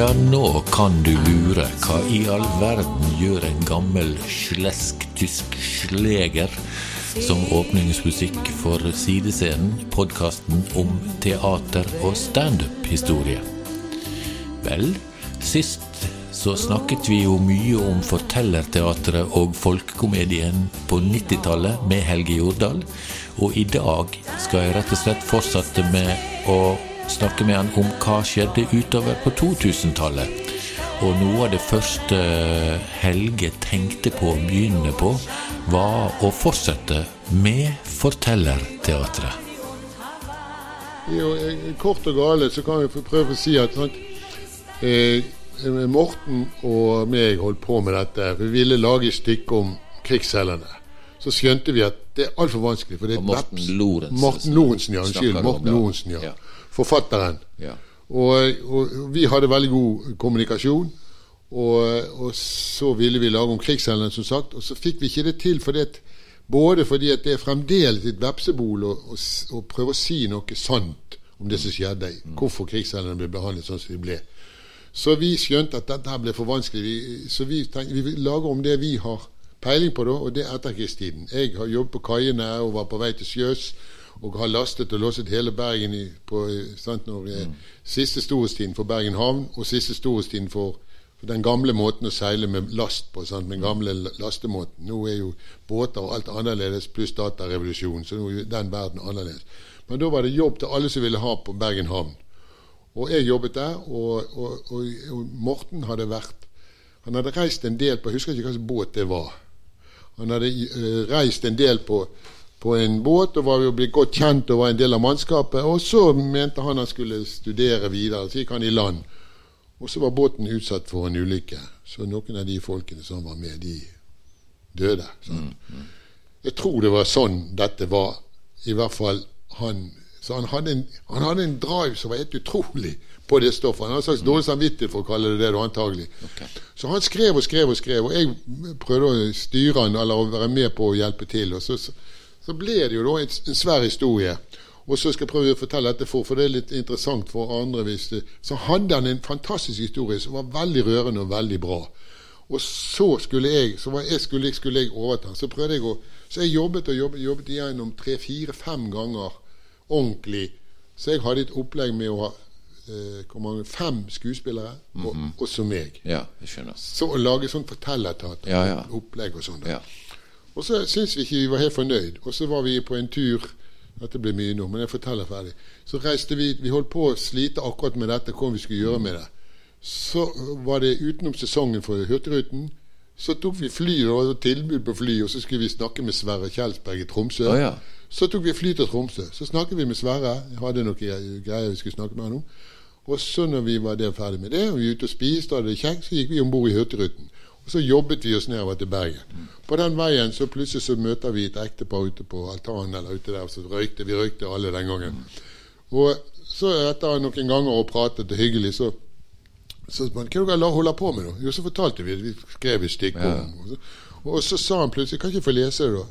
Ja, nå kan du lure. Hva i all verden gjør en gammel slesk-tysk sleger som åpningsmusikk for Sidescenen, podkasten om teater og standup-historie? Vel, sist så snakket vi jo mye om fortellerteatret og folkekomedien på 90-tallet med Helge Jordal, og i dag skal jeg rett og slett fortsette med å snakke med han om hva skjedde utover på 2000-tallet. Og noe av det første Helge tenkte på å begynne på, var å fortsette med fortellerteatret. Jo, eh, kort og gale så kan vi prøve å si at sant, eh, Morten og meg holdt på med dette. Vi ville lage et stykke om krigsseilerne. Så skjønte vi at det er altfor vanskelig. For det er Og Morten Lorentzen. Morten Lorentzen, ja. Unnskyld. Morten ja. Lorentzen, ja. Forfatteren. Ja. Og, og vi hadde veldig god kommunikasjon. Og, og så ville vi lage om krigsseilerne, som sagt. Og så fikk vi ikke det til fordi at både fordi at det er fremdeles et vepsebol å, å, å prøve å si noe sant om det som skjedde, hvorfor krigsseilerne ble behandlet sånn som de ble. Så vi skjønte at dette ble for vanskelig. Vi, så vi tenkte vi lager om det vi har peiling på, da, og det er etterkrigstiden. Jeg har jobbet på kaiene og var på vei til sjøs og har lastet og losset hele Bergen i, på sant, når, mm. siste storhetstiden for Bergen havn og siste storhetstiden for, for den gamle måten å seile med last på. Sant, med den gamle lastemåten. Nå er jo båter og alt annerledes, pluss datarevolusjon, så nå er jo den verden annerledes. Men da var det jobb til alle som ville ha på Bergen havn. Og jeg jobbet der, og, og, og, og Morten hadde vært Han hadde reist en del på Jeg husker ikke hva slags båt det var. Han hadde uh, reist en del på, på en båt og var jo blitt godt kjent og var en del av mannskapet. Og så mente han han skulle studere videre. Så gikk han i land. Og så var båten utsatt for en ulykke. Så noen av de folkene som var med, de døde. sant? Jeg tror det var sånn dette var. I hvert fall han Så han hadde en, han hadde en drive som var helt utrolig på det stoffet. Han hadde en slags dårlig samvittighet, for å kalle det det, da, antagelig. Så han skrev og skrev og skrev, og jeg prøvde å styre han eller å være med på å hjelpe til. Og så, så, så ble det jo da en, en svær historie. Og så skal jeg prøve å fortelle dette for, for det er litt interessant for andre. hvis det, Så hadde han en fantastisk historie som var veldig rørende og veldig bra. Og så skulle jeg så var jeg, skulle, skulle jeg overta. Så prøvde jeg å Så jeg jobbet og jobbet, jobbet igjennom tre-fire-fem ganger ordentlig. Så jeg hadde et opplegg med å ha eh, fem skuespillere, og også meg. ja, jeg skjønner. Så å lage sånn fortellerteater, Ja, ja. opplegg og sånn. Ja. Og så syntes vi ikke vi var helt fornøyd. Og så var vi på en tur Dette blir mye nå, men jeg forteller ferdig. Så reiste vi Vi holdt på å slite akkurat med dette, hva vi skulle gjøre med det. Så var det utenom sesongen for Hurtigruten. Så tok vi fly, det var tilbud på fly, og så skulle vi snakke med Sverre Kjelsberg i Tromsø. Å, ja. Så tok vi fly til Tromsø. Så snakket vi med Sverre. Jeg hadde noen greier vi skulle snakke med han om. Og så når vi var der ferdig med det, og vi var ute og spiste, og hadde det kjekt, så gikk vi om bord i Hurtigruten. Så jobbet vi oss nedover til Bergen. På den veien så plutselig så møter vi et ektepar ute på altanen eller ute der, så røykte vi røykte alle den gangen. Og så etter noen ganger og pratet og hyggelig, så så spør han hva dere holder på med nå? Jo, så fortalte vi det. Vi skrev et stykke Ja. om og så, og så sa han plutselig Kan ikke få lese det, da?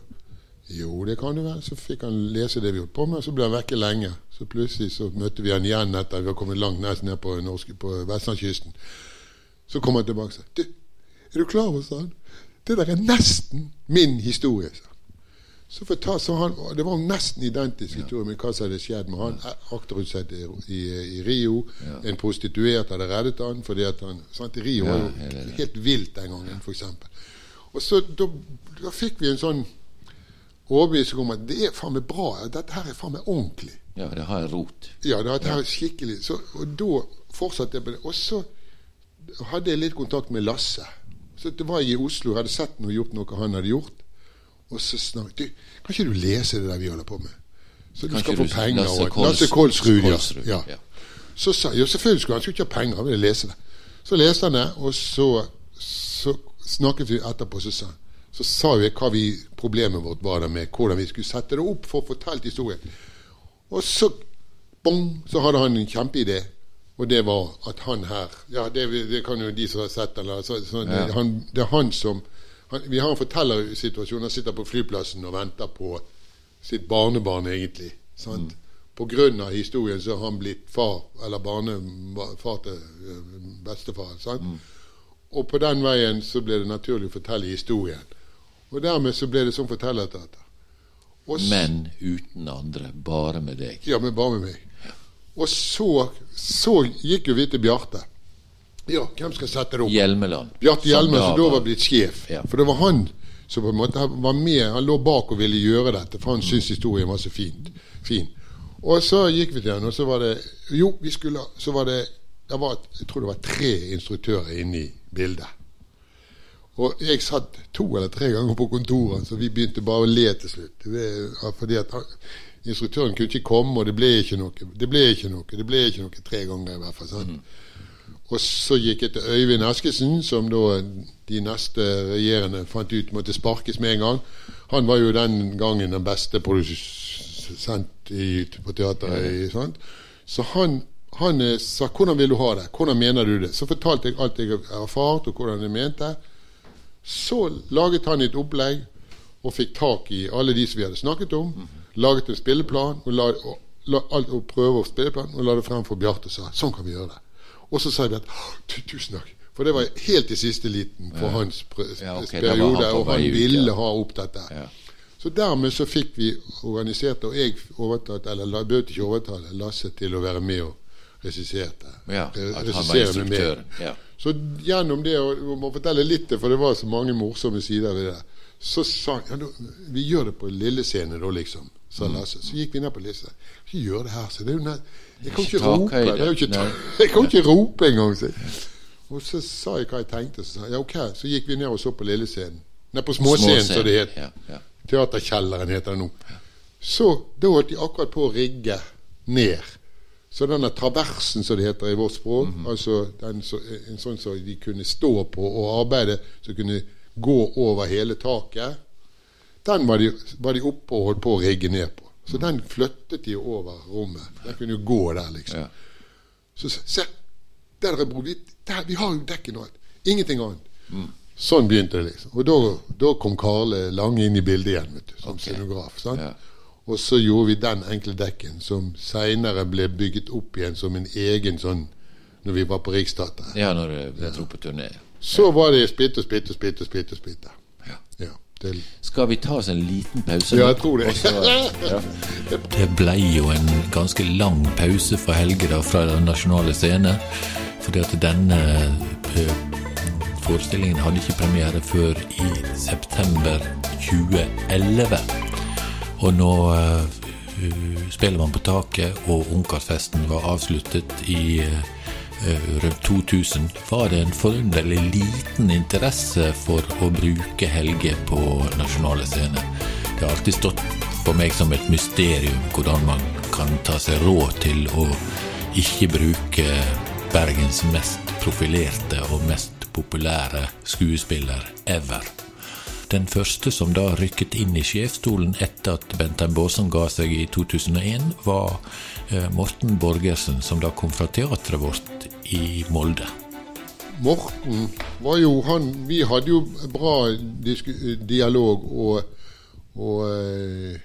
Jo, det kan du vel. Så fikk han lese det vi holdt på med, og så ble han vekke lenge. Så plutselig så møtte vi han igjen etter vi var kommet langt ned, ned på, norske, på vestlandskysten. Så kom han tilbake og sa Du, er du klar over, sa han, det der er nesten min historie. sa han. Så fortal, så han, Det var nesten identisk historie med hva som hadde skjedd med han. Akterutseilt i, i, i Rio. En prostituert hadde reddet han fordi at han sant, Rio Ja, var jo helt vilt den gangen, f.eks. Og så da, da fikk vi en sånn overbevisning om at det er faen meg bra. Dette her er faen meg ordentlig. ja, det har en rot. Ja, det her er skikkelig så, Og da fortsatte jeg på det. Og så hadde jeg litt kontakt med Lasse. Så det var jeg i Oslo, hadde sett noe, gjort noe han hadde gjort. Og så snakket du, Kan ikke du lese det der vi holder på med? Så du Kan skal få du- penger. Lasse og- Kols- Lasse Kolsrud, ja. Kolsrud, ja. ja. Så sa jo selvfølgelig skulle han skulle ikke ha penger, han ville lese det. Så leste han det, og så, så snakket vi etterpå, så sa han så sa vi hva vi, problemet vårt var der med hvordan vi skulle sette det opp for å fortelle historien. Og så bong, så hadde han en kjempeidé. Og det var at han her Ja, det, det kan jo de som har sett eller så, så det, han, det er han som han, Vi har en fortellersituasjon. Han sitter på flyplassen og venter på sitt barnebarn, egentlig. sant? På grunn av historien så har han blitt far, eller barnefar til eh, bestefar. sant? Og på den veien så ble det naturlig å fortelle historien. Og dermed så ble det sånn fortellerteater. Men uten andre. Bare med deg. ja, men bare med meg. Og så, så gikk jo vi til Bjarte. Ja, hvem skal sette det opp? Hjelmeland. Bjarte Hjelmeland, som da var- blitt sjef. Ja. For det var han som på en måte var med. Han lå bak og ville gjøre dette, for han syntes historien var så fint, fin. Og så gikk vi til han, og så var det Jo, vi skulle Så var det, det var, Jeg tror det var tre instruktører inne i bildet. Og jeg satt to eller tre ganger på kontoret, så vi begynte bare å le til slutt. Fordi at han, Instruktøren kunne ikke komme, og det ble ikke noe. Det ble ikke noe, det ble ikke noe tre ganger i hvert fall. sant? Og så gikk jeg til Øyvind Askesen, som da de neste regjerende fant ut måtte sparkes med en gang. Han var jo den gangen den beste produsent i, på teateret. i- sant? Så han, han eh, sa 'Hvordan vil du ha det? Hvordan mener du det?' Så fortalte jeg alt jeg har erfart, og hvordan jeg mente. Så laget han et opplegg og fikk tak i alle de som vi hadde snakket om. Laget en spilleplan og, la, og, la, og prøve å spilleplan og la det frem for Bjarte og sa sånn kan vi gjøre det. Og så sa jeg at «Tu- tusen takk. For det var helt i siste liten for hans Ja, okay, periode, han og han ville ut, ja. ha opp dette. Ja. Så dermed så fikk vi organisert, og jeg overtatt, eller bød ikke overtale Lasse til å være med og regisserte. Ja, at han var regissere med instruktøren. Ja. Så gjennom det, og jeg må fortelle litt, for det var så mange morsomme sider ved det, så sa han ja, vi gjør det på lille scene da, liksom, sa Mm. Lasse. Så gikk vi ned på lista. Ikke gjør det her, så det er jo nett, Jeg kan Ikke rope. ikke, jeg kan ikke rope engang. så. Og så sa jeg hva jeg tenkte, så sa jeg ja, ok. Så gikk vi ned og så på lille scenen. Ned på småscenen, som det het. Ja, ja. Teaterkjelleren heter det nå. Så da holdt de akkurat på å rigge ned. Så denne traversen, som det heter i vårt språk, altså den, så, en sånn som de kunne stå på og arbeide, som kunne gå over hele taket, den var de, var de oppe og holdt på å rigge ned på. Så den flyttet de over rommet. Den kunne jo gå der, liksom. Ja. Så se, der er bro, vi, der, vi har jo dekken og alt. Ingenting annet. Sånn begynte det, liksom. Og da, da kom Karle Lange inn i bildet igjen, vet du, som okay. scenograf. sant? Ja. Og så gjorde vi den enkle dekken, som seinere ble bygget opp igjen som en egen sånn når vi var på Riksteatret. ja, når dere dro på turné. Så var det splitt og splitt og splitt og splitt. Ja. Ja, det, Skal vi ta oss en liten pause? ja, jeg tror det. Ja. Det ble jo en ganske lang pause for Helge da fra Den nasjonale scene. Fordi at denne eh, forestillingen hadde ikke premiere før i september 2011. Og nå uh, spiller man på taket, og Ungkarsfesten var avsluttet i eh, rundt 2000, var det en forunderlig liten interesse for å bruke Helge på nasjonale scener. Det har alltid stått for meg som et mysterium hvordan man kan ta seg råd til å ikke bruke Bergens mest profilerte og mest populære skuespiller ever. Den første som da rykket inn i sjefsstolen etter at Bentheim Baasen ga seg i 2001, var eh, Morten Borgersen, som da kom fra teatret vårt i Molde. Morten var jo han Vi hadde jo bra dialog, og, og eh,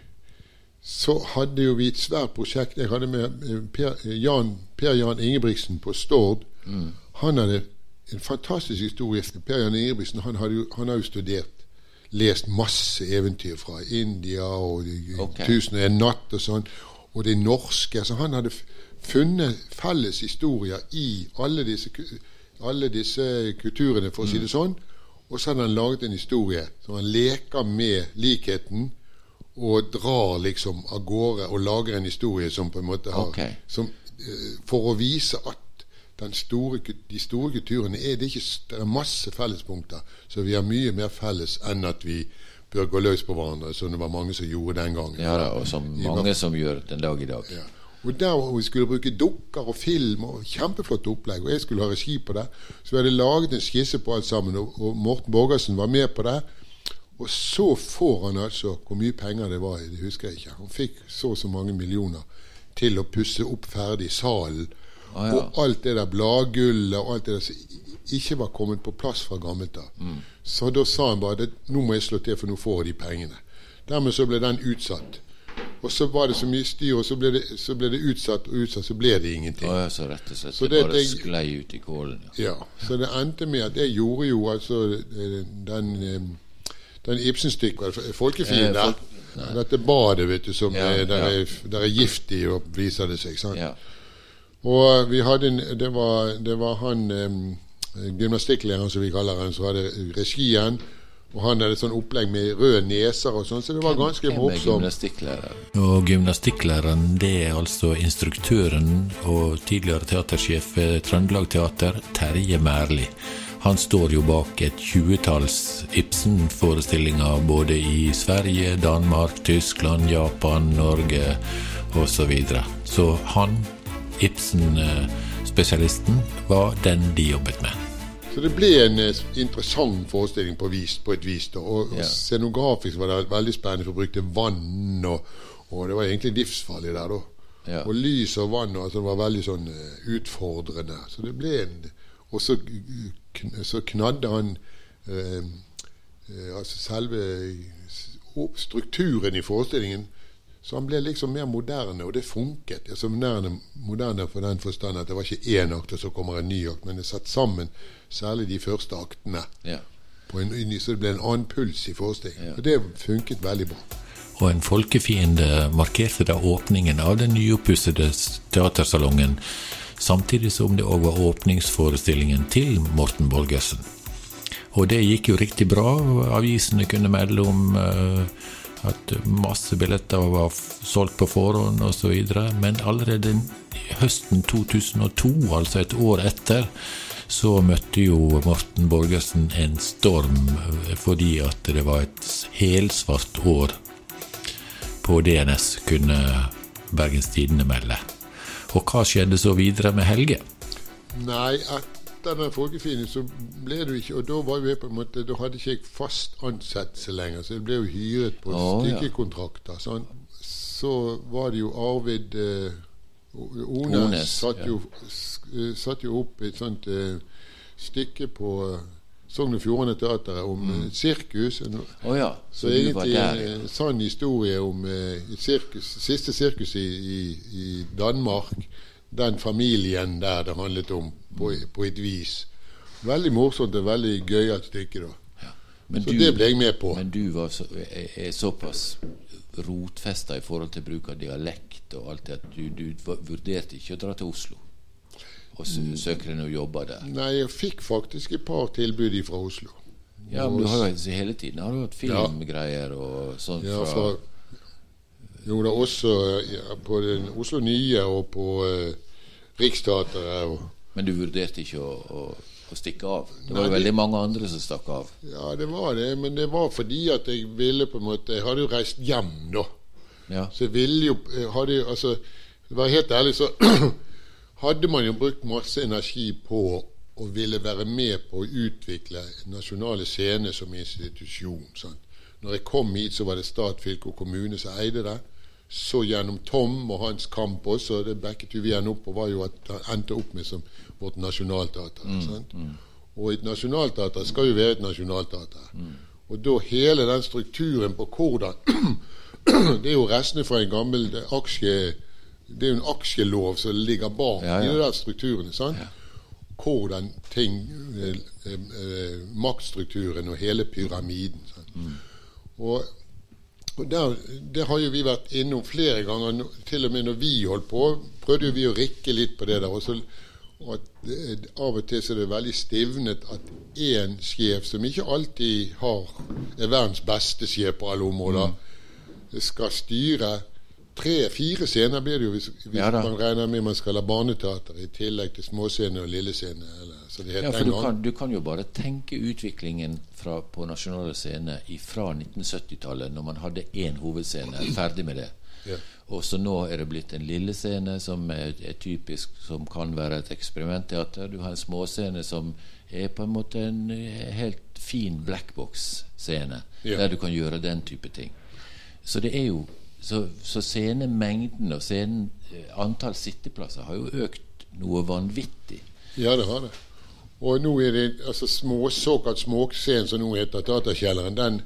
så hadde jo vi et svært prosjekt. Jeg hadde med eh, Per Jan, per Jan Ingebrigtsen på Stord. Han hadde en fantastisk historie. Per Jan Ingebrigtsen han, hadde jo, han har jo studert, lest masse eventyr fra India og okay. Tusen og en natt og sånn. Og det norske. Så han hadde funnet felles historier i alle disse, alle disse kulturene, for å si det sånn. Og så hadde han laget en historie som han leker med likheten og drar liksom av gårde og lager en historie som på en måte har okay. som, eh, For å vise at store, de store kulturene er det, ikke, det er masse fellespunkter. Så vi har mye mer felles enn at vi bør gå løs på hverandre, som det var mange som gjorde den gangen. Ja da, og som mange som gjør den dag i dag. Ja. Og der hvor vi skulle bruke dukker og film og kjempeflott opplegg, og jeg skulle ha regi på det, så vi hadde laget en skisse på alt sammen, og, og Morten Borgersen var med på det. Og så får han altså Hvor mye penger det var, det husker jeg ikke. Han fikk så og så mange millioner til å pusse opp ferdig salen. Ah, ja. Og alt det der bladgullet og alt det der som ikke var kommet på plass fra gammelt av. Mm. Så da sa han bare at nå må jeg slå til, for nå får jeg de pengene. Dermed så ble den utsatt. Og så var det så mye styr, og så ble det, så ble det utsatt og utsatt, så ble det ingenting. Ah, ja, så rett og slett Så det bare sklei ut i kålen. Ja. Ja, Så det endte med at jeg gjorde jo altså eh, den, eh, den Ibsen-stykket, Folkefienden Eh, der. folk- Dette badet vet du, som Ja, er, der, ja. er, der er giftig, og viser det seg. sant? Ja. Og vi hadde en, det, var, det var han um, gymnastikklæreren, som vi kaller han, som hadde regien. Og han hadde sånn opplegg med røde neser og sånn, så det var ganske morsomt. Og gymnastikklæreren det er altså instruktøren og tidligere teatersjef ved Trøndelag Teater, Terje Mærli. Han står jo bak et tjuetalls Ibsen-forestillinger både i Sverige, Danmark, Tyskland, Japan, Norge osv. Så, videre. så han, Ibsen-spesialisten, var den de jobbet med. Så det ble en eh, interessant forestilling på, vis, på et vis. Da. Og, Ja. scenografisk var det veldig spennende, for å bruke vann, og, og det var egentlig livsfarlig der, da. Ja. Og lys og vann, altså det var veldig sånn eh, utfordrende. Så det ble en Og så, så knadde han eh, eh, altså selve strukturen i forestillingen. Så han ble liksom mer moderne, og det funket. Altså moderne, moderne for den forstand at det var ikke én akt, og så kommer en ny akt, men det satt sammen særlig de første aktene. Ja. På en, så det ble en annen puls i forestillingen. Ja. Og det funket veldig bra. Og en folkefiende markerte da åpningen av den nyoppussede teatersalongen, samtidig som det òg var åpningsforestillingen til Morten Borgersen. Og det gikk jo riktig bra. Avisene kunne melde om eh, at masse billetter var solgt på forhånd osv. Men allerede høsten 2002, altså et år etter, så møtte jo Morten Borgersen en storm eh, fordi at det var et helsvart år på DNS, kunne Bergens Tidende melde. Og hva skjedde så videre med Helge? Nei, etter den folkefienden så ble du ikke Og da var jo jeg på en måte Da hadde ikke jeg fast ansettelse lenger, så jeg ble jo hyret på stykkekontrakter. Sånn. Så var det jo Arvid eh, Ones, Ones, satt, ja. jo, sk- eh, satt jo opp et sånt eh, stykke på eh, Sogn og Fjordane Teater om Mm. et sirkus. en- Å ja, Så, så egentlig der. en sann historie om eh, sirkus, siste sirkus i, i, i Danmark. Den familien der det handlet om, på, på et vis. Veldig morsomt og veldig gøyalt stykke, da. Men Så du- det ble jeg med på. Men du var så, er, er såpass rotfesta i forhold til bruk av dialekt og alt det at du, du vurderte ikke å dra til Oslo og søker Mm. søke deg noe jobber der. Nei, jeg fikk faktisk et par tilbud fra Oslo. Ja, men du har jo hele tiden har du hatt filmgreier og sånn Ja, fra, jo da også ja, på den Oslo Nye og på eh, Riksteatret. Og, Men du vurderte ikke å, å, å stikke av? Det var Nei, veldig det- mange andre som stakk av. ja, det var det, men det var fordi at jeg ville på en måte Jeg hadde jo reist hjem, da. Ja, Så jeg ville jo jeg hadde, altså, For å være helt ærlig, så hadde man jo brukt masse energi på å ville være med på å utvikle Nasjonale Scene som institusjon. Sant? Når jeg kom hit, så var det stat, fylke og kommune som eide det. Så gjennom Tom og hans kamp også, det backet vi igjen opp og var jo at han endte opp med som vårt nasjonalteater. sant? Og et nasjonalteater skal jo være et nasjonalteater. Og da hele den strukturen på hvordan Det er jo restene fra en gammel aksje... Det er jo en aksjelov som ligger bak Ja, ja. i de der strukturene. sant? Hvordan ting eh, eh, eh, Maktstrukturen og hele pyramiden. Sant? Og, og der, det har jo vi vært innom flere ganger. Til og med når vi holdt på, prøvde jo vi å rikke litt på det der. Og så, og at det, av og til så er det veldig stivnet at én sjef, som ikke alltid har, er verdens beste sjef på alle områder, skal styre tre-fire scener blir det jo hvis, hvis Ja man regner med man skal ha barneteater i tillegg til småscene og lillescene. Eller, ja for du kan, du kan jo bare tenke utviklingen fra, på nasjonale scene fra 1970-tallet, når man hadde én hovedscene, ferdig med det. Ja. Og så nå er det blitt en lille scene som er, er typisk, som kan være et eksperimentteater. Du har en småscene som er på en måte en eh, helt fin blackbox-scene, Ja. der du kan gjøre den type ting. Så det er jo så, så scenemengden og scenen, eh, antall sitteplasser har jo økt noe vanvittig. Ja, det har det. Og nå er det altså små, såkalt småscenen som nå heter Teaterkjelleren, den,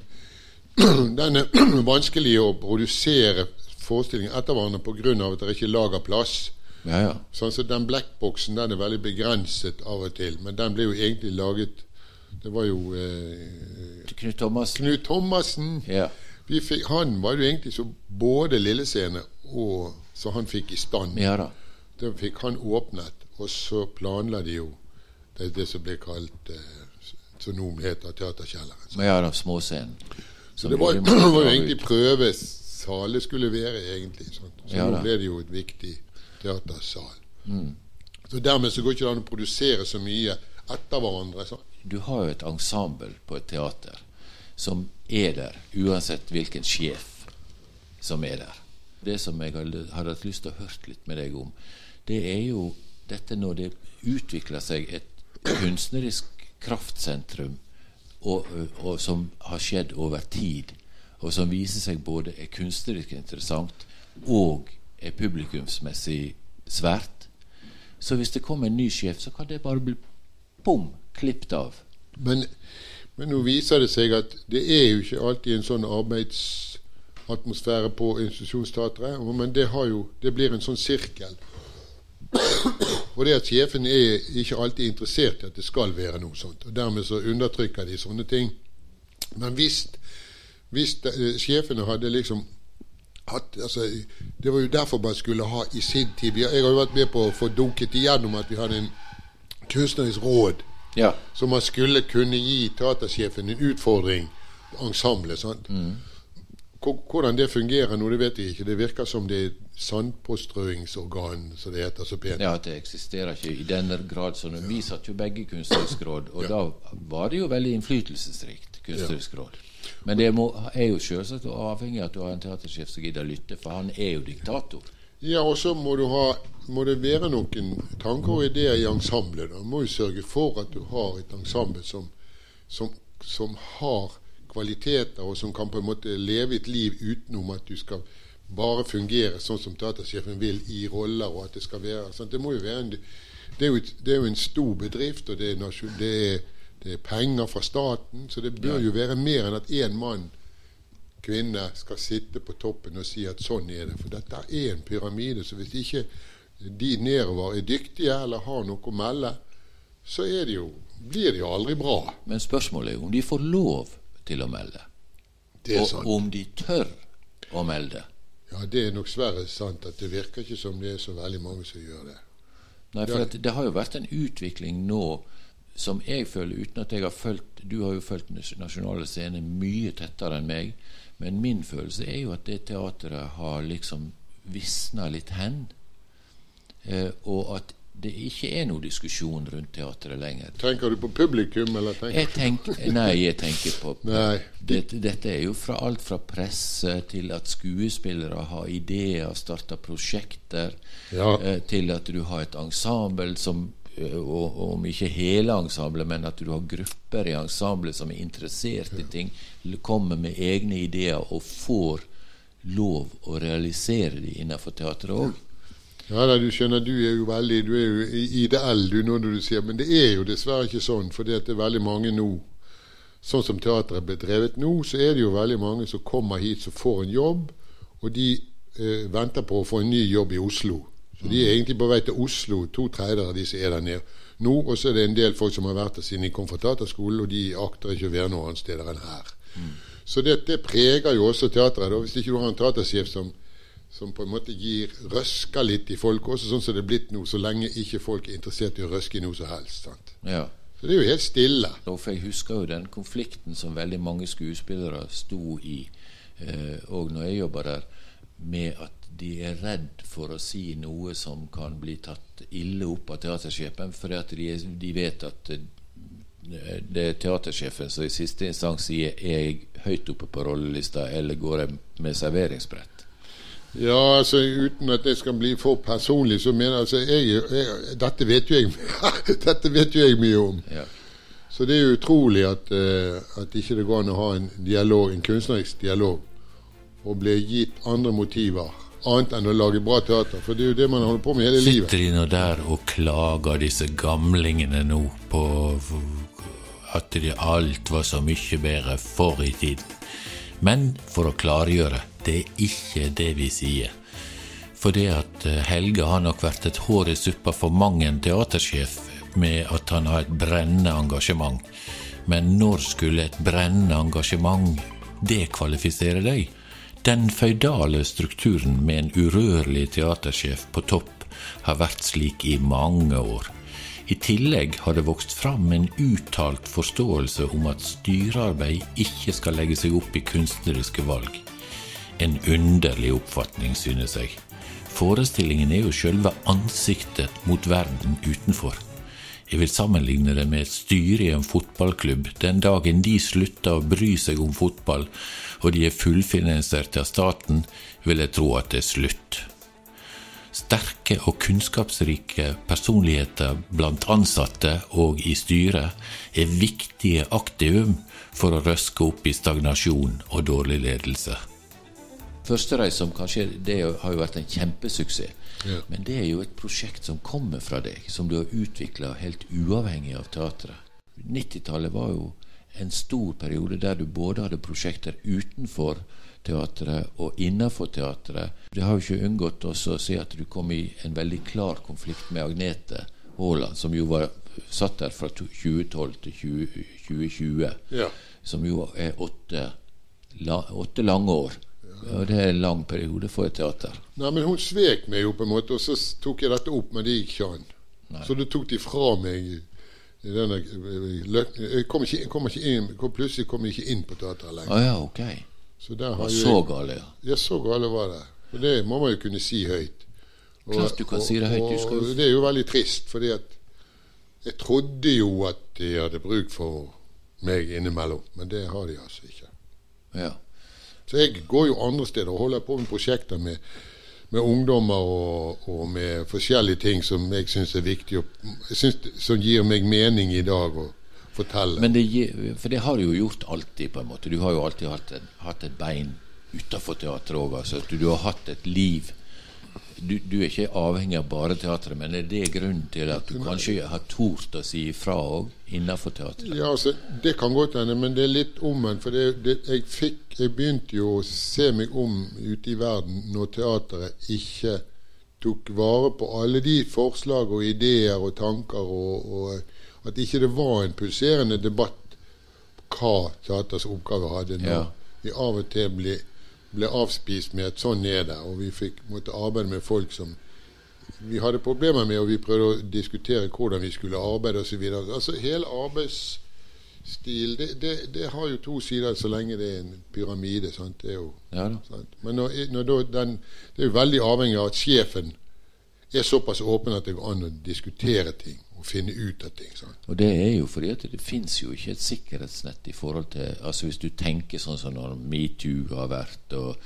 den er vanskelig å produsere forestillinger etter hverandre pga. at det ikke er lagerplass. Ja, ja. Sånn så Den blackboxen den er veldig begrenset av og til, men den ble jo egentlig laget Det var jo eh, Knut Thomassen. Knut Thomassen. Ja. Vi fikk, han var jo egentlig så både Lillescene og så han fikk i stand. ja da. Det fikk han åpnet, og så planla de jo det, det som ble kalt eh, som nå heter Teaterkjelleren. Så, Ja da, småscenen. så det var, jo egentlig prøvesal skulle være, egentlig. Sånt. Så Ja nå ble det jo et viktig teatersal. Så dermed så går ikke det an å produsere så mye etter hverandre. Sant? Du har jo et ensemble på et teater som er der, uansett hvilken sjef som er der. Det som jeg hadde hatt lyst til å høre litt med deg om, det er jo dette når det utvikler seg et kunstnerisk kraftsentrum, og, og som har skjedd over tid, og som viser seg både er kunstnerisk interessant og er publikumsmessig svært. Så hvis det kommer en ny sjef, så kan det bare bli bom, klippet av. Men, men nå viser det seg at det er jo ikke alltid en sånn arbeidsatmosfære på institusjonsteatret. Men det, jo, det blir en sånn sirkel. Og det at sjefen er ikke alltid interessert i at det skal være noe sånt. og Dermed så undertrykker de sånne ting. Men hvis, hvis eh, sjefene hadde liksom hatt altså, Det var jo derfor man skulle ha i sin tid Jeg har jo vært med på å få dunket igjennom at vi hadde en kunstnerisk råd Ja. så man skulle kunne gi teatersjefen en utfordring, ensemblet. sant? Hvor- Hvordan det fungerer nå, det vet jeg ikke. Det virker som det er sandpåstrøingsorgan, som det heter så pent. ja, det eksisterer ikke i den grad det. Vi satt jo begge kunstnerisk råd, og da var det jo veldig innflytelsesrikt, kunstnerisk råd. Men det må, er jo selvsagt avhengig av at du har en teatersjef som gidder lytte, for han er jo diktator. Ja, og så må, du ha, må det være noen tanker og ideer i ensemblet. Du må jo sørge for at du har et ensemble som, som, som har kvaliteter, og som kan på en måte leve et liv utenom at du skal bare fungere sånn som teatersjefen vil i roller, og at det skal være sånn. Det være en, det er jo, et, det er jo en stor bedrift, og det er, det, er, er penger fra staten, så det bør jo være mer enn at én mann kvinne skal sitte på toppen og si at sånn er det. For dette er en pyramide. Så hvis ikke de nedover er dyktige eller har noe å melde, så det jo, blir det jo aldri bra. Men spørsmålet er om de får lov til å melde, Det er og sant. om de tør å melde. Ja, det er nok sverre sant at det virker ikke som det er så veldig mange som gjør det. Nei, for at det har jo vært en utvikling nå som jeg føler, uten at jeg har fulgt Du har jo fulgt Nas- Nasjonale Scene mye tettere enn meg, men min følelse er jo at det teateret har liksom visna litt hen. Eh, og at det ikke er noe diskusjon rundt teatret lenger. Tenker du på publikum, eller tenker Jeg tenker, nei, jeg tenker på dette, dette er jo fra alt fra presse til at skuespillere har ideer, starter prosjekter, Ja. eh, til at du har et ensemble som eh, og, og om ikke hele ensemblet, men at du har grupper i ensemblet som er interessert i ting, kommer med egne ideer og får lov å realisere de innenfor teatret òg. Ja da, du skjønner, du er jo veldig Du er jo ideell du nå når du sier Men det er jo dessverre ikke sånn, for det er veldig mange nå Sånn som teatret ble drevet nå, så er det jo veldig mange som kommer hit som får en jobb, og de eh, venter på å få en ny jobb i Oslo. Så de er egentlig på vei til Oslo, to tredjedeler av de som er der nede nå. Og så er det en del folk som har vært der siden de kom fra teaterskolen, og de akter ikke å være noe annet sted enn her. Så det, det preger jo også teatret. da, Hvis ikke du har en teatersjef som som på en måte gir røsker litt i folk, også sånn som det er blitt nå, så lenge ikke folk er interessert i å røske i noe som helst. sant? Ja. Så det er jo helt stille. For Jeg husker jo den konflikten som veldig mange skuespillere sto i, eh, og når jeg jobber der, med at de er redd for å si noe som kan bli tatt ille opp av teatersjefen, fordi at de, de vet at eh, det er teatersjefen som i siste instans sier er jeg høyt oppe på rollelista, eller går jeg med serveringsbrett. Ja, altså uten at jeg skal bli for personlig, så mener altså jeg, jeg, Dette vet jeg Dette vet jo jeg mye om. Ja. Så det er utrolig at, uh, at ikke det går an å ha en dialog, en kunstnerisk dialog, og bli gitt andre motiver annet enn å lage bra teater. For det er jo det man holder på med hele livet. Sitter de nå der og klager, disse gamlingene nå, på at de alt var så mye bedre for i tiden? Men for å klargjøre, det er ikke det vi sier. For det at eh, Helge har nok vært et hår i suppa for mang en teatersjef med at han har et brennende engasjement. Men når skulle et brennende engasjement dekvalifisere deg? Den føydale strukturen med en urørlig teatersjef på topp har vært slik i mange år. I tillegg har det vokst fram en uttalt forståelse om at styrearbeid ikke skal legge seg opp i kunstneriske valg. En underlig oppfatning, synes jeg. Forestillingen er jo sjølve ansiktet mot verden utenfor. Jeg vil sammenligne det med et styre i en fotballklubb. Den dagen de slutter å bry seg om fotball, og de er fullfinansiert av staten, vil jeg tro at det er slutt. Sterke og kunnskapsrike personligheter blant ansatte og i styret er viktige aktivum for å røske opp i stagnasjon og dårlig ledelse. Førstereis som kanskje det har jo vært en kjempesuksess. Ja. Men det er jo et prosjekt som kommer fra deg, som du har utvikla helt uavhengig av teatret. 90-tallet var jo en stor periode der du både hadde prosjekter utenfor teatret og innenfor teatret. Det har jo ikke unngått oss å si at du kom i en veldig klar konflikt med Agnete Haaland, som jo var satt der fra 2012 til 2020. Ja. Som jo er åtte, åtte lange år. Og det er en lang periode for et teater. Nei, men hun svek meg jo på en måte, og så tok jeg dette opp, men det gikk ikke an. Så da tok de fra meg. Denne, jeg kom ikke, kom ikke inn, kom, plutselig kom jeg ikke inn på teateret lenger. Ah, ja, ok. Så, og så gale, ja. Ja, så gale var det. Og det må man jo kunne si høyt. Og, Klart du kan og, si det høyt. Og, og, det er jo veldig trist, fordi at jeg trodde jo at de hadde bruk for meg innimellom, men det har de altså ikke. Ja. Så jeg går jo andre steder og holder på med prosjekter med, med ungdommer og, og, med forskjellige ting som jeg syns er viktig, og synes, som gir meg mening i dag å fortelle. Men det, for det har du jo gjort alltid, på en måte. Du har jo alltid hatt, en, hatt et bein utafor teatret òg. Altså, du, du har hatt et liv du, du, er ikke avhengig av bare teatret, men er det grunnen til at du kanskje har tort å si ifra òg innenfor teatret? Ja, altså, Det kan godt hende, men det er litt omvendt. For det, det, jeg, fikk, jeg begynte jo å se meg om ute i verden når teatret ikke tok vare på alle de forslag og ideer og tanker, og, og at ikke det var en pulserende debatt hva teaters oppgave hadde. Når ja. vi av og til blir ble avspist med at sånn det. Og vi fikk måtte arbeide med folk som vi hadde problemer med, og vi prøvde å diskutere hvordan vi skulle arbeide osv. Altså, hele arbeidsstil det, det, det, har jo to sider så lenge det er en pyramide. Sant? Det er jo, ja, Men når, når den, det er jo veldig avhengig av at sjefen er såpass åpen at det går an å diskutere ting og finne ut av ting. Sant? Og Det er jo fordi at det fins jo ikke et sikkerhetsnett i forhold til altså Hvis du tenker sånn som når metoo har vært, og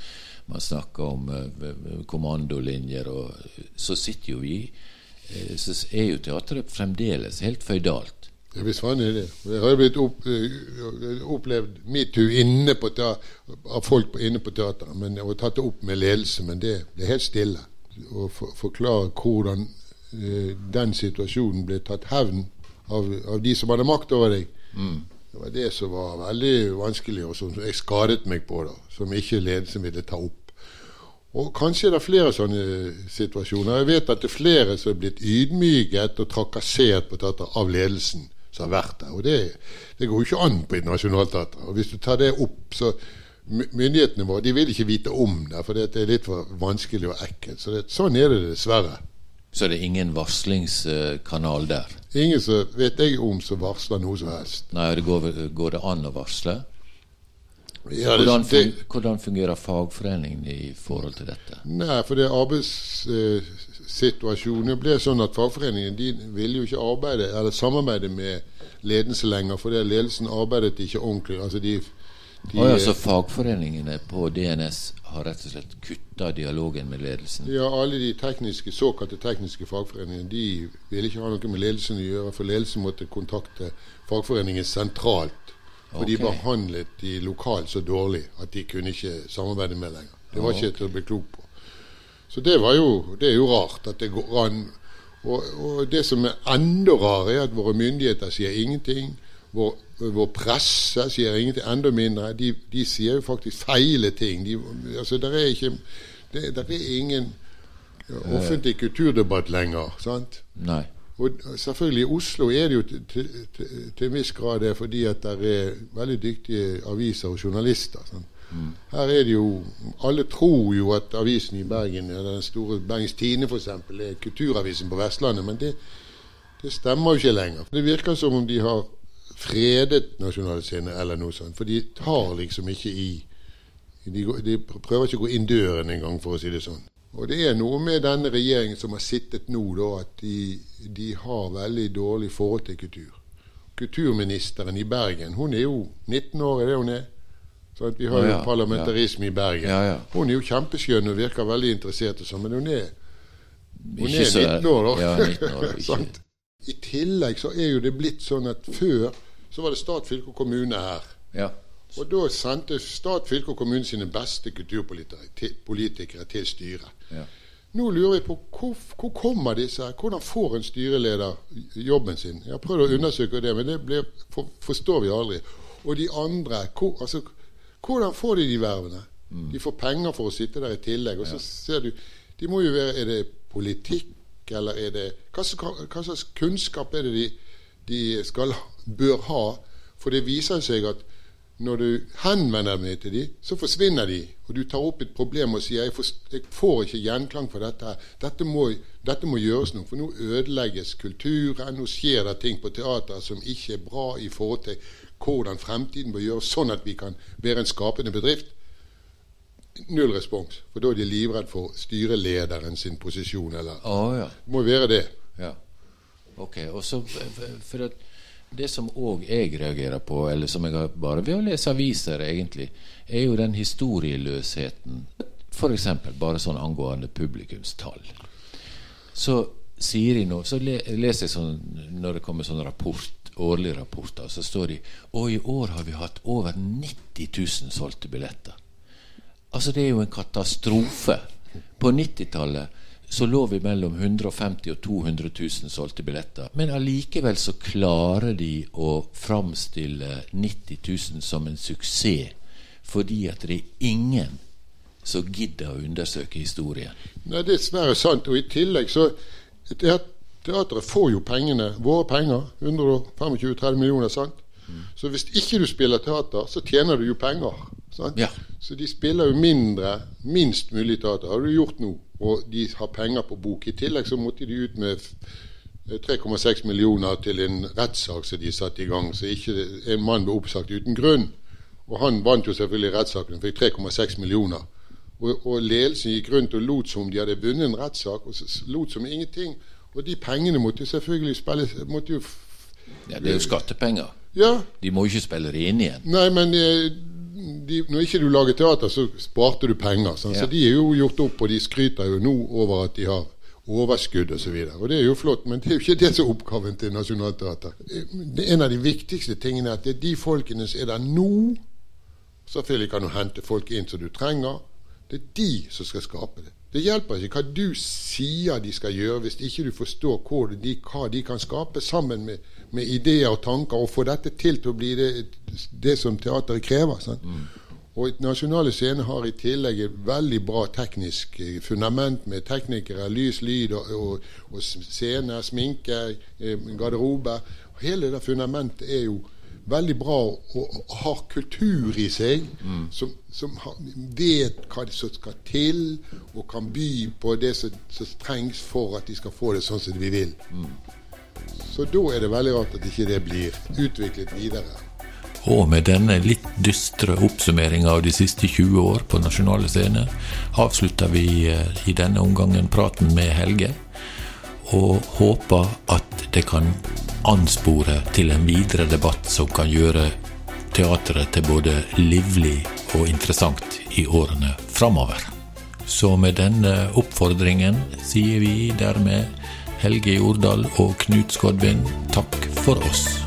man snakker om uh, kommandolinjer, og, så sitter jo vi uh, Så er jo teatret fremdeles helt føydalt. Ja, visst faen er det. Jeg har blitt opp, uh, opplevd metoo inne på av folk inne på teateret og tatt det opp med ledelse, men det, det er helt stille. Å for, forklare hvordan Eh, den situasjonen ble tatt hevn av, av, de som hadde makt over deg. Mm. Det var det som var veldig vanskelig, og som jeg skadet meg på, da, som ikke ledelsen ville ta opp. Og Kanskje er det flere sånne situasjoner. Jeg vet at det er flere som er blitt ydmyket og trakassert på teater av ledelsen som har vært der. Og det, det går jo ikke an på et nasjonalteater. Og Hvis du tar det opp, så Myndighetene våre de vil ikke vite om det, for det er litt for vanskelig og ekkelt. Så det, sånn er det dessverre. Så det er ingen varslingskanal der? Ingen som vet jeg om som varsler noe som helst. Nei, det går, går det an å varsle? Ja, det, hvordan, fun hvordan, fungerer fagforeningen i forhold til dette? Nei, for det arbeidssituasjonen ble sånn at fagforeningen de ville jo ikke arbeide eller samarbeide med ledelse lenger, for ledelsen arbeidet ikke ordentlig. Altså de de, oh, ja, så fagforeningene på DNS har rett og slett kutta dialogen med ledelsen? Ja, alle de tekniske, såkalte tekniske fagforeningene de ville ikke ha noe med ledelsen å gjøre, for ledelsen måtte kontakte fagforeningen sentralt. For okay. de behandlet de lokalt så dårlig at de kunne ikke samarbeide med lenger. Det var ikke til å bli klok på. Så det, var jo, det er jo rart at det går an. Og, og det som er enda rarere, er at våre myndigheter sier ingenting. Vår, vår presse sier ingenting, enda mindre. De, de sier jo faktisk feile ting. De, altså, der er ikke det, der er ingen offentlig kulturdebatt lenger. sant? Nei. Og selvfølgelig I Oslo er det jo til, til, til en viss grad det fordi at det er veldig dyktige aviser og journalister. sant? Her er det jo Alle tror jo at avisen i Bergen, den store Bergens Tine f.eks., er kulturavisen på Vestlandet. Men det, det, stemmer jo ikke lenger. Det virker som om de har fredet Nasjonale Scene eller noe sånt. For de tar liksom ikke i De, de prøver ikke å gå inn døren engang, for å si det sånn. Og det er noe med denne regjeringen som har sittet nå, da, at de, de har veldig dårlig forhold til kultur. Kulturministeren i Bergen, hun er jo 19 år, er det hun er? Så vi har jo parlamentarisme i Bergen. Hun er jo kjempeskjønn og virker veldig interessert, og sånn, men hun er, hun er 19 år, da. 19 år, I tillegg så er jo det blitt sånn at før så var det stat, fylke og kommune her. Ja. Og da sendte stat, fylke og kommune sine beste kulturpolitikere til styret. Ja. Nå lurer vi på hvor, hvor kommer disse her? Hvordan får en styreleder jobben sin? Jeg har prøvd å undersøke det, men det blir, for, forstår vi aldri. Og de andre hvor, altså, hvordan får de de vervene? Mm. De får penger for å sitte der i tillegg. Og så ser du De må jo være Er det politikk, eller er det Hva, slags kunnskap er det de, de skal, bør ha? For det viser seg at når du henvender deg til dem, så forsvinner de. Og du tar opp et problem og sier jeg får, jeg får ikke gjenklang for dette. Dette må, dette må, gjøres noe. For nå ødelegges kulturen. Nå skjer det ting på teater som ikke er bra i forhold til hvordan fremtiden bør gjøres, sånn at vi kan være en skapende bedrift. Null respons. For da er de livredd for styrelederen sin posisjon. Eller oh, ja. Det må være det. Ja. Ok. Og så for at det som òg jeg reagerer på, eller som jeg har bare ved å lese aviser, egentlig, er jo den historieløsheten. F.eks. bare sånn angående publikumstall. Så sier de noe, så leser jeg sånn når det kommer sånn rapport, årlige rapporter, så står de Og i år har vi hatt over 90 000 solgte billetter. Altså, det er jo en katastrofe. På 90-tallet så lå vi mellom 150 og 200 000 solgte billetter. Men allikevel så klarer de å framstille 90 000 som en suksess. Fordi at det er ingen som gidder å undersøke historien. Nei, Det er dessverre sant. Og i tillegg så Teatret får jo pengene, våre penger, 125-30 millioner. sant? Mm. Så hvis ikke du spiller teater, så tjener du jo penger. Ja. Så de spiller jo mindre, minst mulig teater. Har du gjort nå og de har penger på bok. I tillegg så måtte de ut med 3,6 millioner til en rettssak som de satte i gang, så ikke en mann ble oppsagt uten grunn. Og han vant jo selvfølgelig rettssaken, fikk 3,6 millioner. Og, og, ledelsen gikk rundt og lot som de hadde vunnet en rettssak, og lot som ingenting. Og de pengene måtte selvfølgelig spille måtte jo Ja, det er jo skattepenger. Ja. De må jo ikke spille det inn igjen. Nei, men eh, de, når ikke du lager teater, så sparte du penger. Sånn. Ja. Så de er jo gjort opp, og de skryter jo nå over at de har overskudd osv. Og, så og det er jo flott, men det er jo ikke det som er oppgaven til Nationaltheatret. En av de viktigste tingene er at det er de folkene som er der nå. Selvfølgelig kan du hente folk inn som du trenger. Det er de som skal skape det. Det hjelper ikke hva du sier de skal gjøre, hvis ikke du forstår de, hva de kan skape sammen med, med, ideer og tanker, og få dette til til å bli det, det som teateret krever. Mm. Og Nasjonale Scene har i tillegg et veldig bra teknisk eh, fundament med teknikere, lys, lyd og, og, og scene, sminke, eh, garderobe. Hele det fundamentet er jo veldig bra og, har kultur i seg, mm. som, som har, vet hva som skal til, og kan by på det som, som, trengs for at de skal få det sånn som vi vil. Mm. Så da er det veldig rart at ikke det blir utviklet videre. Og med denne litt dystre oppsummeringa av de siste 20 år på nasjonale scener, avslutter vi eh, i denne omgangen praten med Helge, og håper at det kan anspore til en videre debatt som kan gjøre teatret til både livlig og interessant i årene framover. Så med denne oppfordringen sier vi dermed Helge Jordal og Knut Skodvin takk for oss.